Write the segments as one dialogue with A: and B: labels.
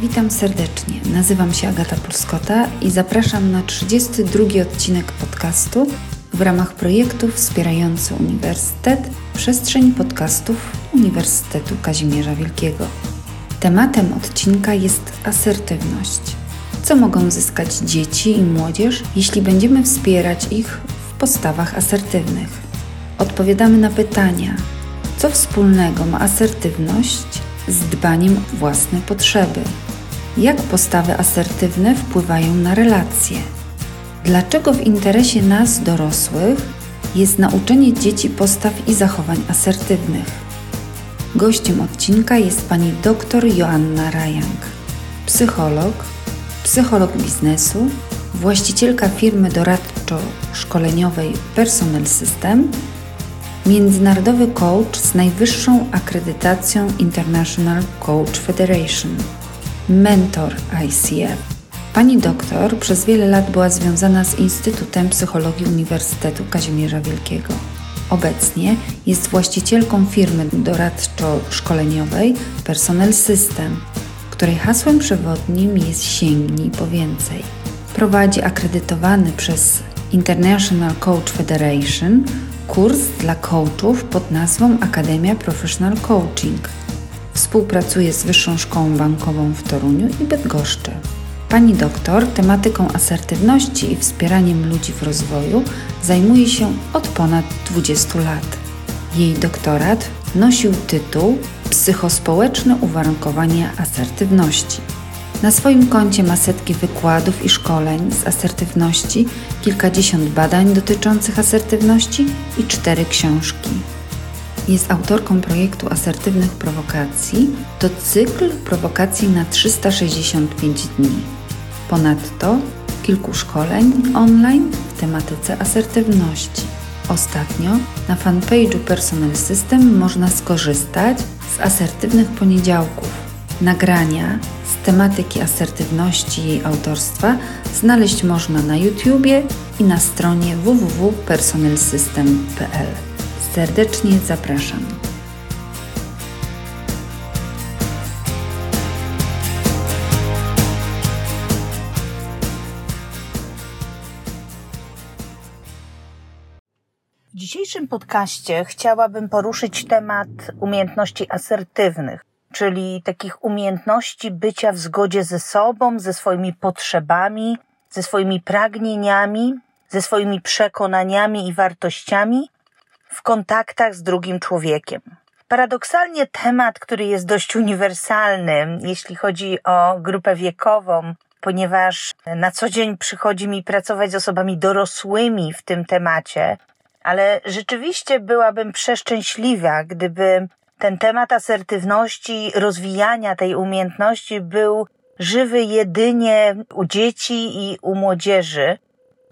A: Witam serdecznie. Nazywam się Agata Pulskota i zapraszam na 32 odcinek podcastu w ramach projektu wspierający Uniwersytet Przestrzeń Podcastów Uniwersytetu Kazimierza Wielkiego. Tematem odcinka jest asertywność. Co mogą zyskać dzieci i młodzież, jeśli będziemy wspierać ich w postawach asertywnych? Odpowiadamy na pytania, co wspólnego ma asertywność z dbaniem o własne potrzeby? Jak postawy asertywne wpływają na relacje? Dlaczego w interesie nas, dorosłych, jest nauczenie dzieci postaw i zachowań asertywnych? Gościem odcinka jest pani dr Joanna Rajang, psycholog, psycholog biznesu, właścicielka firmy doradczo-szkoleniowej Personal System, międzynarodowy coach z najwyższą akredytacją International Coach Federation, mentor ICF Pani doktor przez wiele lat była związana z Instytutem Psychologii Uniwersytetu Kazimierza Wielkiego. Obecnie jest właścicielką firmy doradczo-szkoleniowej Personal System, której hasłem przewodnim jest Sięgnij po więcej. Prowadzi akredytowany przez International Coach Federation kurs dla coachów pod nazwą Akademia Professional Coaching. Współpracuje z Wyższą Szkołą Bankową w Toruniu i Bydgoszczy. Pani doktor tematyką asertywności i wspieraniem ludzi w rozwoju zajmuje się od ponad 20 lat. Jej doktorat nosił tytuł Psychospołeczne uwarunkowania asertywności. Na swoim koncie ma setki wykładów i szkoleń z asertywności, kilkadziesiąt badań dotyczących asertywności i cztery książki. Jest autorką projektu asertywnych prowokacji. To cykl prowokacji na 365 dni. Ponadto kilku szkoleń online w tematyce asertywności. Ostatnio na fanpage'u Personal System można skorzystać z asertywnych poniedziałków. Nagrania z tematyki asertywności jej autorstwa znaleźć można na YouTubie i na stronie www.personalsystem.pl. Serdecznie zapraszam.
B: W dzisiejszym podcaście chciałabym poruszyć temat umiejętności asertywnych, czyli takich umiejętności bycia w zgodzie ze sobą, ze swoimi potrzebami, ze swoimi pragnieniami, ze swoimi przekonaniami i wartościami w kontaktach z drugim człowiekiem. Paradoksalnie temat, który jest dość uniwersalny, jeśli chodzi o grupę wiekową, ponieważ na co dzień przychodzi mi pracować z osobami dorosłymi w tym temacie, ale rzeczywiście byłabym przeszczęśliwa, gdyby ten temat asertywności, rozwijania tej umiejętności był żywy jedynie u dzieci i u młodzieży,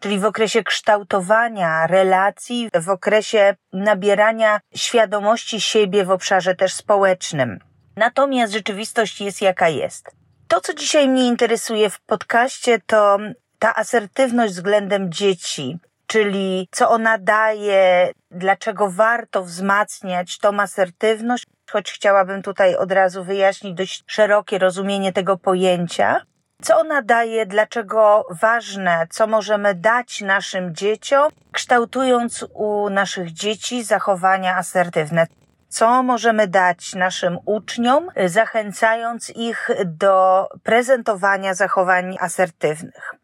B: czyli w okresie kształtowania relacji, w okresie nabierania świadomości siebie w obszarze też społecznym. Natomiast rzeczywistość jest jaka jest. To, co dzisiaj mnie interesuje w podcaście, to ta asertywność względem dzieci, czyli co ona daje, dlaczego warto wzmacniać tą asertywność, choć chciałabym tutaj od razu wyjaśnić dość szerokie rozumienie tego pojęcia. Co ona daje, dlaczego ważne, co możemy dać naszym dzieciom, kształtując u naszych dzieci zachowania asertywne. Co możemy dać naszym uczniom, zachęcając ich do prezentowania zachowań asertywnych.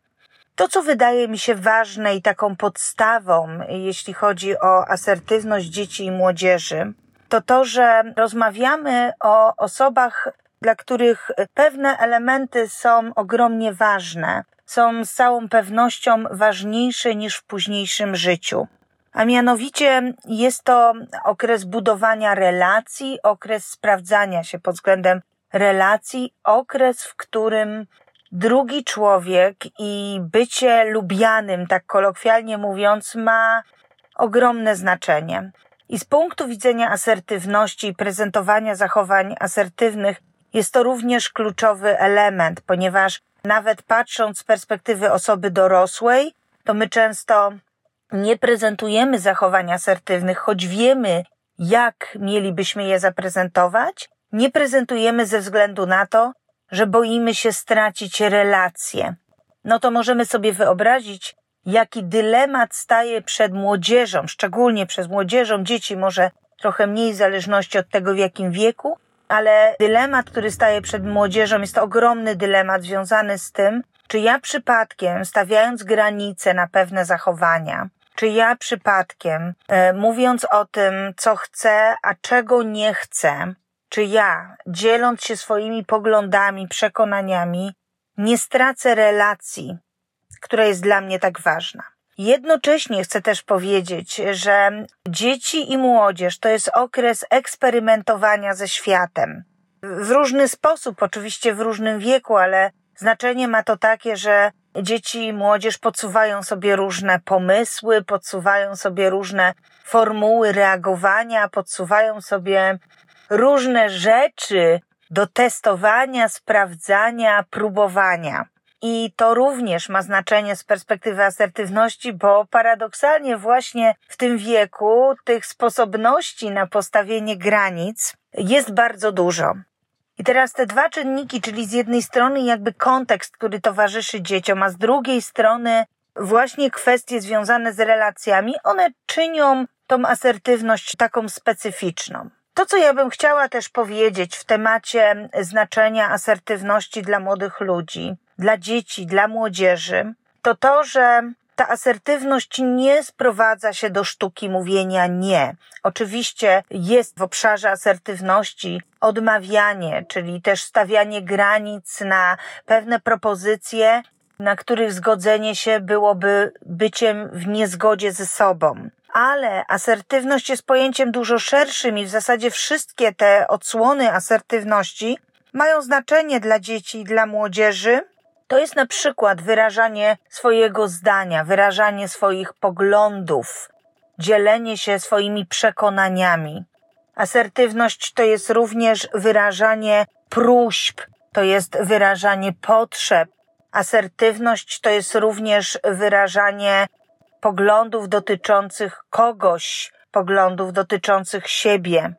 B: To, co wydaje mi się ważne i taką podstawą, jeśli chodzi o asertywność dzieci i młodzieży, to to, że rozmawiamy o osobach, dla których pewne elementy są ogromnie ważne, są z całą pewnością ważniejsze niż w późniejszym życiu. A mianowicie jest to okres budowania relacji, okres sprawdzania się pod względem relacji, okres, w którym drugi człowiek i bycie lubianym, tak kolokwialnie mówiąc, ma ogromne znaczenie. I z punktu widzenia asertywności i prezentowania zachowań asertywnych jest to również kluczowy element, ponieważ nawet patrząc z perspektywy osoby dorosłej, to my często nie prezentujemy zachowań asertywnych, choć wiemy, jak mielibyśmy je zaprezentować, nie prezentujemy ze względu na to, że boimy się stracić relacje. No to możemy sobie wyobrazić, jaki dylemat staje przed młodzieżą, szczególnie przez młodzieżą, dzieci może trochę mniej w zależności od tego, w jakim wieku, ale dylemat, który staje przed młodzieżą, jest to ogromny dylemat związany z tym, czy ja przypadkiem, stawiając granice na pewne zachowania, czy ja przypadkiem, e, mówiąc o tym, co chcę, a czego nie chcę, czy ja, dzieląc się swoimi poglądami, przekonaniami, nie stracę relacji, która jest dla mnie tak ważna. Jednocześnie chcę też powiedzieć, że dzieci i młodzież to jest okres eksperymentowania ze światem. W różny sposób, oczywiście w różnym wieku, ale znaczenie ma to takie, że dzieci i młodzież podsuwają sobie różne pomysły, podsuwają sobie różne formuły reagowania, podsuwają sobie różne rzeczy do testowania, sprawdzania, próbowania. I to również ma znaczenie z perspektywy asertywności, bo paradoksalnie właśnie w tym wieku tych sposobności na postawienie granic jest bardzo dużo. I teraz te dwa czynniki, czyli z jednej strony jakby kontekst, który towarzyszy dzieciom, a z drugiej strony właśnie kwestie związane z relacjami, one czynią tą asertywność taką specyficzną. To, co ja bym chciała też powiedzieć w temacie znaczenia asertywności dla młodych ludzi, dla dzieci, dla młodzieży, to to, że ta asertywność nie sprowadza się do sztuki mówienia nie. Oczywiście jest w obszarze asertywności odmawianie, czyli też stawianie granic na pewne propozycje, na których zgodzenie się byłoby byciem w niezgodzie ze sobą. Ale asertywność jest pojęciem dużo szerszym i w zasadzie wszystkie te odsłony asertywności mają znaczenie dla dzieci i dla młodzieży, to jest na przykład wyrażanie swojego zdania, wyrażanie swoich poglądów, dzielenie się swoimi przekonaniami. Asertywność to jest również wyrażanie próśb, to jest wyrażanie potrzeb. Asertywność to jest również wyrażanie poglądów dotyczących kogoś, poglądów dotyczących siebie.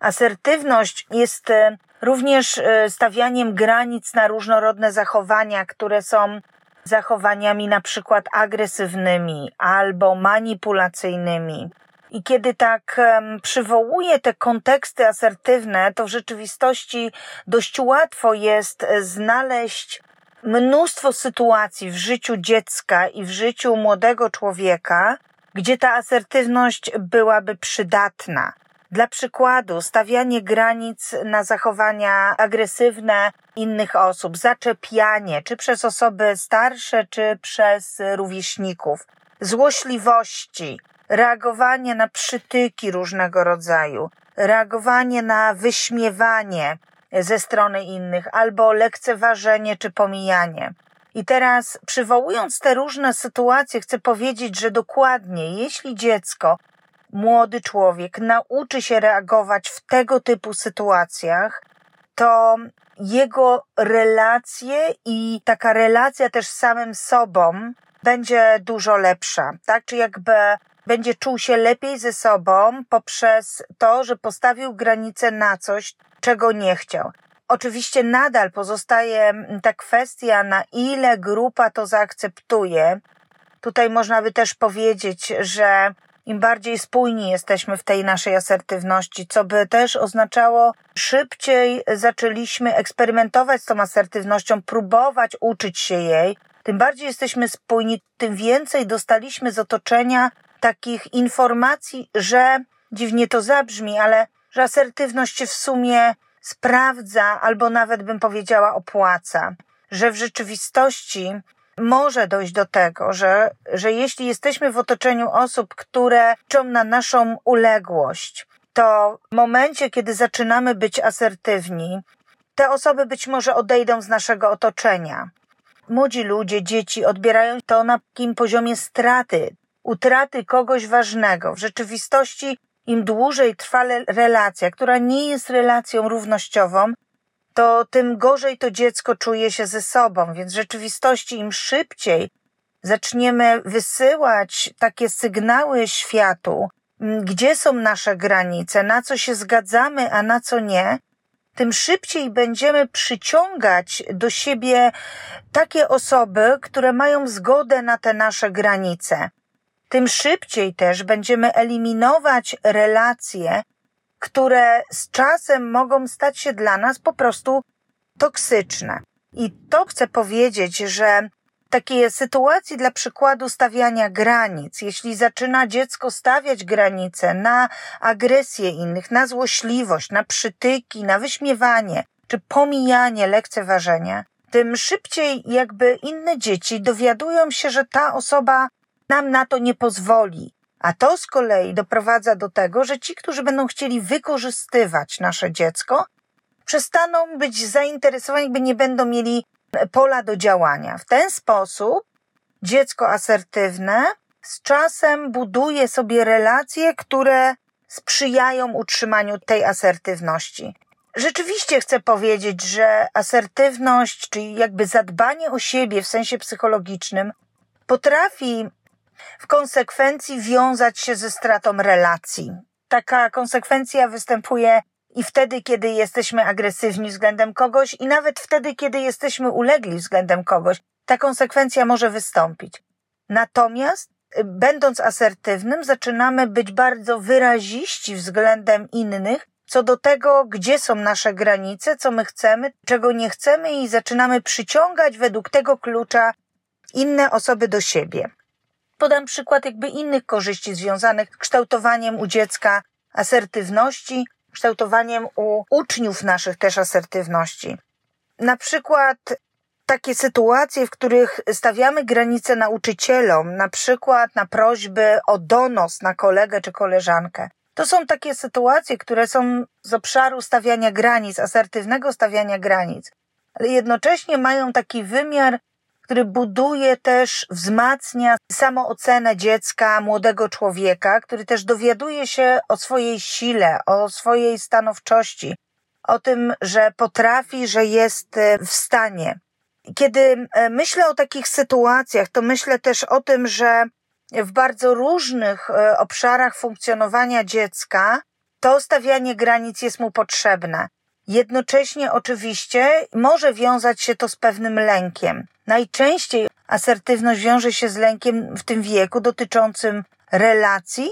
B: Asertywność jest e, również e, stawianiem granic na różnorodne zachowania, które są zachowaniami na przykład agresywnymi albo manipulacyjnymi. I kiedy tak przywołuję te konteksty asertywne, to w rzeczywistości dość łatwo jest znaleźć mnóstwo sytuacji w życiu dziecka i w życiu młodego człowieka, gdzie ta asertywność byłaby przydatna. Dla przykładu, stawianie granic na zachowania agresywne innych osób, zaczepianie, czy przez osoby starsze, czy przez rówieśników, złośliwości, reagowanie na przytyki różnego rodzaju, reagowanie na wyśmiewanie ze strony innych, albo lekceważenie czy pomijanie. I teraz, przywołując te różne sytuacje, chcę powiedzieć, że dokładnie, jeśli dziecko młody człowiek nauczy się reagować w tego typu sytuacjach, to jego relacje i taka relacja też z samym sobą będzie dużo lepsza, tak? Czy jakby będzie czuł się lepiej ze sobą poprzez to, że postawił granicę na coś, czego nie chciał. Oczywiście nadal pozostaje ta kwestia, na ile grupa to zaakceptuje. Tutaj można by też powiedzieć, że im bardziej spójni jesteśmy w tej naszej asertywności, co by też oznaczało, szybciej zaczęliśmy eksperymentować z tą asertywnością, próbować uczyć się jej. Tym bardziej jesteśmy spójni, tym więcej dostaliśmy z otoczenia takich informacji, że dziwnie to zabrzmi, ale że asertywność się w sumie sprawdza, albo nawet bym powiedziała opłaca, że w rzeczywistości może dojść do tego, że, że jeśli jesteśmy w otoczeniu osób, które czą na naszą uległość, to w momencie, kiedy zaczynamy być asertywni, te osoby być może odejdą z naszego otoczenia. Młodzi ludzie, dzieci odbierają to na takim poziomie straty, utraty kogoś ważnego. W rzeczywistości im dłużej trwa relacja, która nie jest relacją równościową, to tym gorzej to dziecko czuje się ze sobą. Więc w rzeczywistości im szybciej zaczniemy wysyłać takie sygnały światu, gdzie są nasze granice, na co się zgadzamy, a na co nie, tym szybciej będziemy przyciągać do siebie takie osoby, które mają zgodę na te nasze granice. Tym szybciej też będziemy eliminować relacje, które z czasem mogą stać się dla nas po prostu toksyczne. I to chcę powiedzieć, że takie sytuacje dla przykładu stawiania granic, jeśli zaczyna dziecko stawiać granice na agresję innych, na złośliwość, na przytyki, na wyśmiewanie czy pomijanie, lekceważenie, tym szybciej jakby inne dzieci dowiadują się, że ta osoba nam na to nie pozwoli. A to z kolei doprowadza do tego, że ci, którzy będą chcieli wykorzystywać nasze dziecko, przestaną być zainteresowani, jakby nie będą mieli pola do działania. W ten sposób dziecko asertywne z czasem buduje sobie relacje, które sprzyjają utrzymaniu tej asertywności. Rzeczywiście chcę powiedzieć, że asertywność, czyli jakby zadbanie o siebie w sensie psychologicznym, potrafi w konsekwencji wiązać się ze stratą relacji. Taka konsekwencja występuje i wtedy, kiedy jesteśmy agresywni względem kogoś, i nawet wtedy, kiedy jesteśmy ulegli względem kogoś, ta konsekwencja może wystąpić. Natomiast, y, będąc asertywnym, zaczynamy być bardzo wyraziści względem innych, co do tego, gdzie są nasze granice, co my chcemy, czego nie chcemy, i zaczynamy przyciągać według tego klucza inne osoby do siebie. Podam przykład jakby innych korzyści związanych z kształtowaniem u dziecka asertywności, kształtowaniem u uczniów naszych też asertywności. Na przykład takie sytuacje, w których stawiamy granice nauczycielom, na przykład na prośby o donos na kolegę czy koleżankę. To są takie sytuacje, które są z obszaru stawiania granic, asertywnego stawiania granic, ale jednocześnie mają taki wymiar który buduje też, wzmacnia samoocenę dziecka, młodego człowieka, który też dowiaduje się o swojej sile, o swojej stanowczości, o tym, że potrafi, że jest e, w stanie. Kiedy e, myślę o takich sytuacjach, to myślę też o tym, że w bardzo różnych e, obszarach funkcjonowania dziecka to stawianie granic jest mu potrzebne. Jednocześnie oczywiście może wiązać się to z pewnym lękiem. Najczęściej asertywność wiąże się z lękiem w tym wieku dotyczącym relacji,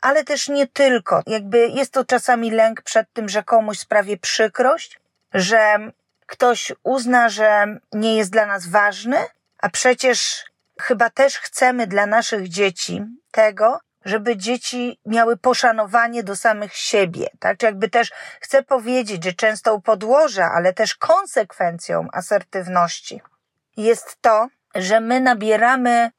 B: ale też nie tylko. Jakby jest to czasami lęk przed tym, że komuś sprawi przykrość, że ktoś uzna, że nie jest dla nas ważny, a przecież chyba też chcemy dla naszych dzieci tego, żeby dzieci miały poszanowanie do samych siebie, tak? Czy jakby też chcę powiedzieć, że często u podłoża, ale też konsekwencją asertywności jest to, że my nabieramy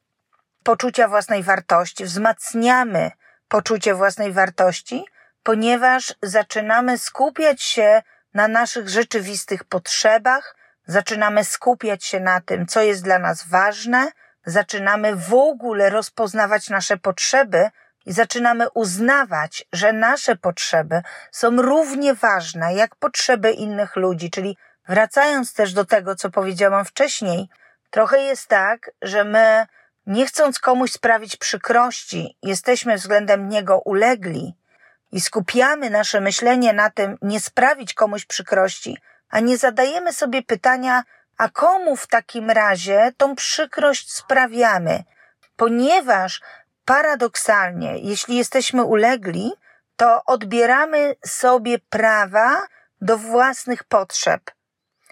B: poczucia własnej wartości, wzmacniamy poczucie własnej wartości, ponieważ zaczynamy skupiać się na naszych rzeczywistych potrzebach, zaczynamy skupiać się na tym, co jest dla nas ważne, zaczynamy w ogóle rozpoznawać nasze potrzeby i zaczynamy uznawać, że nasze potrzeby są równie ważne jak potrzeby innych ludzi, czyli wracając też do tego, co powiedziałam wcześniej, trochę jest tak, że my, nie chcąc komuś sprawić przykrości, jesteśmy względem niego ulegli i skupiamy nasze myślenie na tym, nie sprawić komuś przykrości, a nie zadajemy sobie pytania, a komu w takim razie tą przykrość sprawiamy? Ponieważ paradoksalnie, jeśli jesteśmy ulegli, to odbieramy sobie prawa do własnych potrzeb.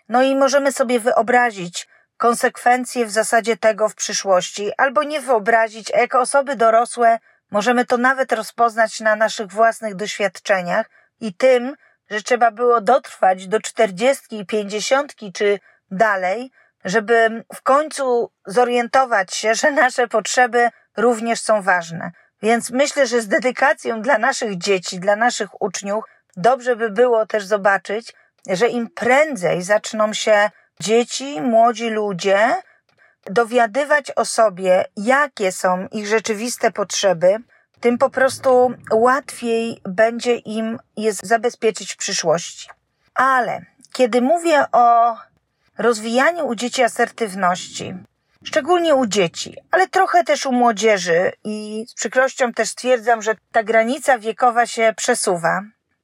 B: No i możemy sobie wyobrazić konsekwencje w zasadzie tego w przyszłości, albo nie wyobrazić, a jako osoby dorosłe możemy to nawet rozpoznać na naszych własnych doświadczeniach i tym, że trzeba było dotrwać do czterdziestki, pięćdziesiątki czy dalej, żeby w końcu zorientować się, że nasze potrzeby również są ważne. Więc myślę, że z dedykacją dla naszych dzieci, dla naszych uczniów, dobrze by było też zobaczyć, że im prędzej zaczną się dzieci, młodzi ludzie dowiadywać o sobie, jakie są ich rzeczywiste potrzeby, tym po prostu łatwiej będzie im je zabezpieczyć w przyszłości. Ale kiedy mówię o rozwijaniu u dzieci asertywności, szczególnie u dzieci, ale trochę też u młodzieży i z przykrością też stwierdzam, że ta granica wiekowa się przesuwa,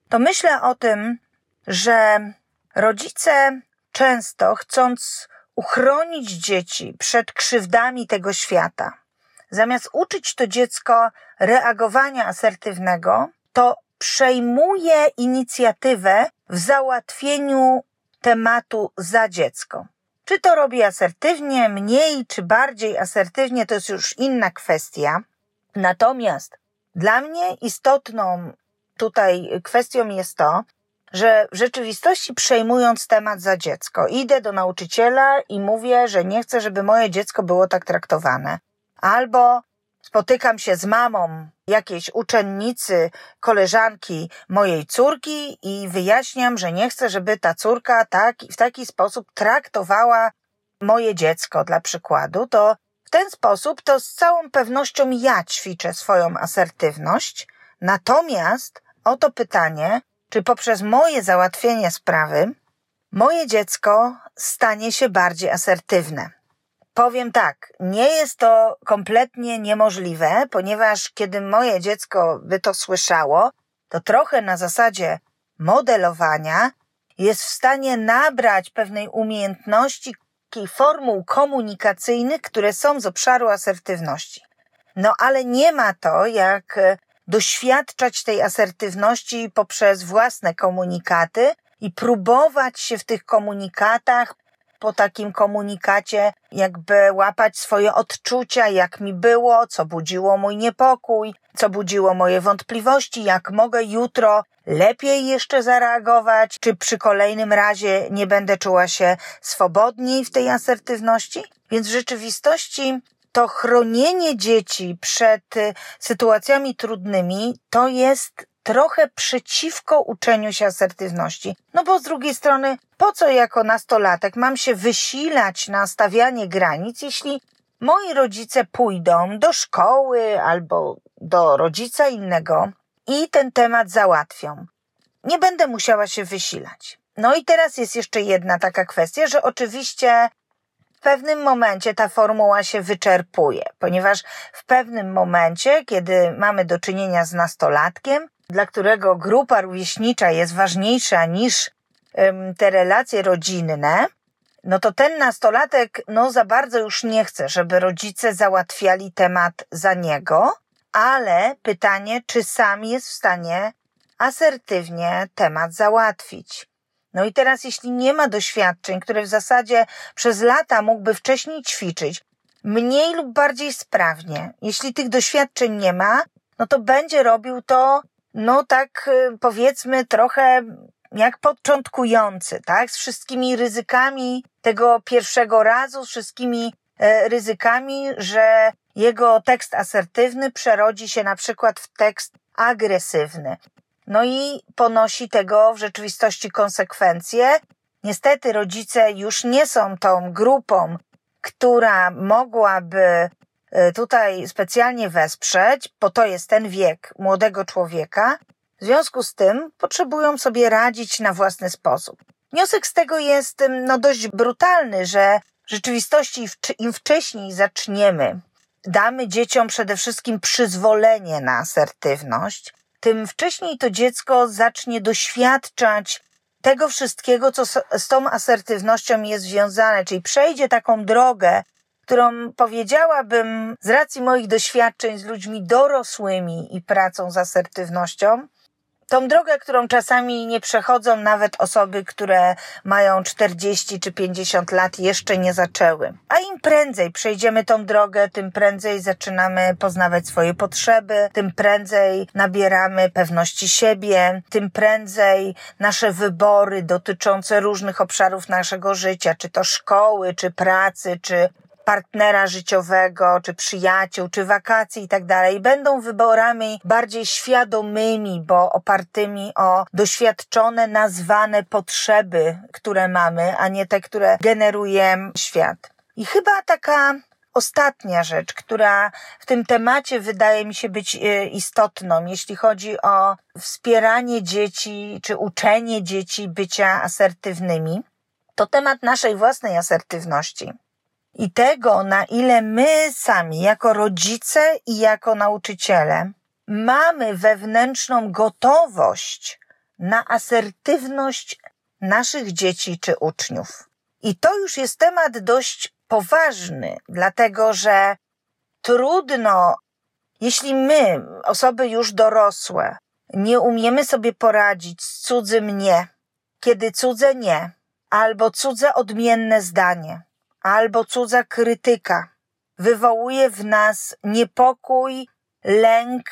B: to myślę o tym, że rodzice często chcąc uchronić dzieci przed krzywdami tego świata, zamiast uczyć to dziecko reagowania asertywnego, to przejmuje inicjatywę w załatwieniu tematu za dziecko. Czy to robi asertywnie, mniej czy bardziej asertywnie, to jest już inna kwestia. Natomiast dla mnie istotną tutaj kwestią jest to, że w rzeczywistości przejmując temat za dziecko, idę do nauczyciela i mówię, że nie chcę, żeby moje dziecko było tak traktowane. Albo spotykam się z mamą jakiejś uczennicy, koleżanki mojej córki i wyjaśniam, że nie chcę, żeby ta córka tak, w taki sposób traktowała moje dziecko, dla przykładu, to w ten sposób to z całą pewnością ja ćwiczę swoją asertywność. Natomiast oto pytanie, czy poprzez moje załatwienie sprawy moje dziecko stanie się bardziej asertywne. Powiem tak, nie jest to kompletnie niemożliwe, ponieważ kiedy moje dziecko by to słyszało, to trochę na zasadzie modelowania jest w stanie nabrać pewnej umiejętności i formuł komunikacyjnych, które są z obszaru asertywności. No ale nie ma to jak doświadczać tej asertywności poprzez własne komunikaty i próbować się w tych komunikatach po takim komunikacie, jakby łapać swoje odczucia, jak mi było, co budziło mój niepokój, co budziło moje wątpliwości, jak mogę jutro lepiej jeszcze zareagować, czy przy kolejnym razie nie będę czuła się swobodniej w tej asertywności. Więc w rzeczywistości to chronienie dzieci przed y, sytuacjami trudnymi to jest trochę przeciwko uczeniu się asertywności. No bo z drugiej strony, po co jako nastolatek mam się wysilać na stawianie granic, jeśli moi rodzice pójdą do szkoły albo do rodzica innego i ten temat załatwią? Nie będę musiała się wysilać. No i teraz jest jeszcze jedna taka kwestia, że oczywiście pewnym momencie ta formuła się wyczerpuje, ponieważ w pewnym momencie, kiedy mamy do czynienia z nastolatkiem, dla którego grupa rówieśnicza jest ważniejsza niż te relacje rodzinne, no to ten nastolatek no za bardzo już nie chce, żeby rodzice załatwiali temat za niego, ale pytanie, czy sam jest w stanie asertywnie temat załatwić. No i teraz, jeśli nie ma doświadczeń, które w zasadzie przez lata mógłby wcześniej ćwiczyć, mniej lub bardziej sprawnie, jeśli tych doświadczeń nie ma, no to będzie robił to, no tak y, powiedzmy, trochę jak początkujący, tak? Z wszystkimi ryzykami tego pierwszego razu, z wszystkimi e, ryzykami, że jego tekst asertywny przerodzi się na przykład w tekst agresywny. No i ponosi tego w rzeczywistości konsekwencje. Niestety rodzice już nie są tą grupą, która mogłaby e, tutaj specjalnie wesprzeć, bo to jest ten wiek młodego człowieka. W związku z tym potrzebują sobie radzić na własny sposób. Wniosek z tego jest no, dość brutalny, że w rzeczywistości im wcześniej zaczniemy, damy dzieciom przede wszystkim przyzwolenie na asertywność, tym wcześniej to dziecko zacznie doświadczać tego wszystkiego, co z tą asertywnością jest związane, czyli przejdzie taką drogę, którą powiedziałabym z racji moich doświadczeń z ludźmi dorosłymi i pracą z asertywnością, tą drogę, którą czasami nie przechodzą nawet osoby, które mają 40 czy 50 lat, jeszcze nie zaczęły. A im prędzej przejdziemy tą drogę, tym prędzej zaczynamy poznawać swoje potrzeby, tym prędzej nabieramy pewności siebie, tym prędzej nasze wybory dotyczące różnych obszarów naszego życia, czy to szkoły, czy pracy, czy partnera życiowego, czy przyjaciół, czy wakacji i tak dalej, będą wyborami bardziej świadomymi, bo opartymi o doświadczone, nazwane potrzeby, które mamy, a nie te, które generuje świat. I chyba taka ostatnia rzecz, która w tym temacie wydaje mi się być e, istotną, jeśli chodzi o wspieranie dzieci czy uczenie dzieci bycia asertywnymi, to temat naszej własnej asertywności i tego, na ile my sami, jako rodzice i jako nauczyciele, mamy wewnętrzną gotowość na asertywność naszych dzieci czy uczniów. I to już jest temat dość poważny, dlatego że trudno, jeśli my, osoby już dorosłe, nie umiemy sobie poradzić z cudzym nie, kiedy cudze nie, albo cudze odmienne zdanie, albo cudza krytyka wywołuje w nas niepokój, lęk,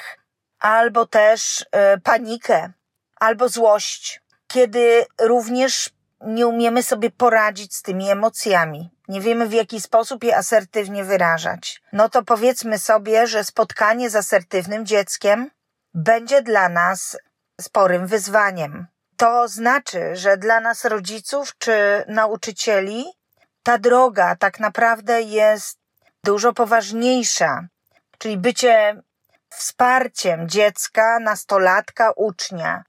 B: albo też e, panikę, albo złość, kiedy również nie umiemy sobie poradzić z tymi emocjami. Nie wiemy w jaki sposób je asertywnie wyrażać. No to powiedzmy sobie, że spotkanie z asertywnym dzieckiem będzie dla nas sporym wyzwaniem. To znaczy, że dla nas rodziców czy nauczycieli ta droga tak naprawdę jest dużo poważniejsza, czyli bycie wsparciem dziecka, nastolatka, ucznia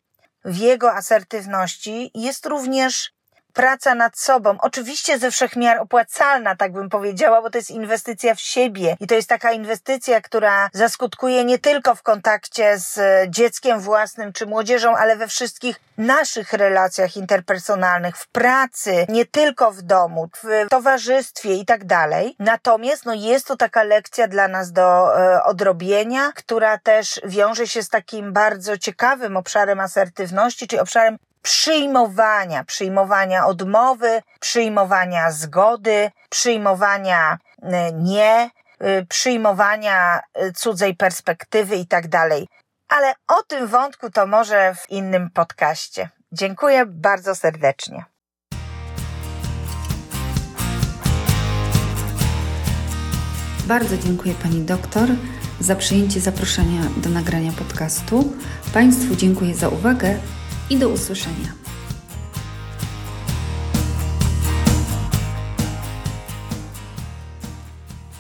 B: w jego asertywności jest również praca nad sobą. Oczywiście ze wszechmiar opłacalna, tak bym powiedziała, bo to jest inwestycja w siebie i to jest taka inwestycja, która zaskutkuje nie tylko w kontakcie z dzieckiem własnym czy młodzieżą, ale we wszystkich naszych relacjach interpersonalnych, w pracy, nie tylko w domu, w towarzystwie i tak dalej. Natomiast no, jest to taka lekcja dla nas do e, odrobienia, która też wiąże się z takim bardzo ciekawym obszarem asertywności, czyli obszarem przyjmowania, przyjmowania odmowy, przyjmowania zgody, przyjmowania e, nie, e, przyjmowania e, cudzej perspektywy i tak dalej. Ale o tym wątku to może w innym podcaście. Dziękuję bardzo serdecznie.
A: Bardzo dziękuję Pani doktor za przyjęcie zaproszenia do nagrania podcastu. Państwu dziękuję za uwagę i do usłyszenia.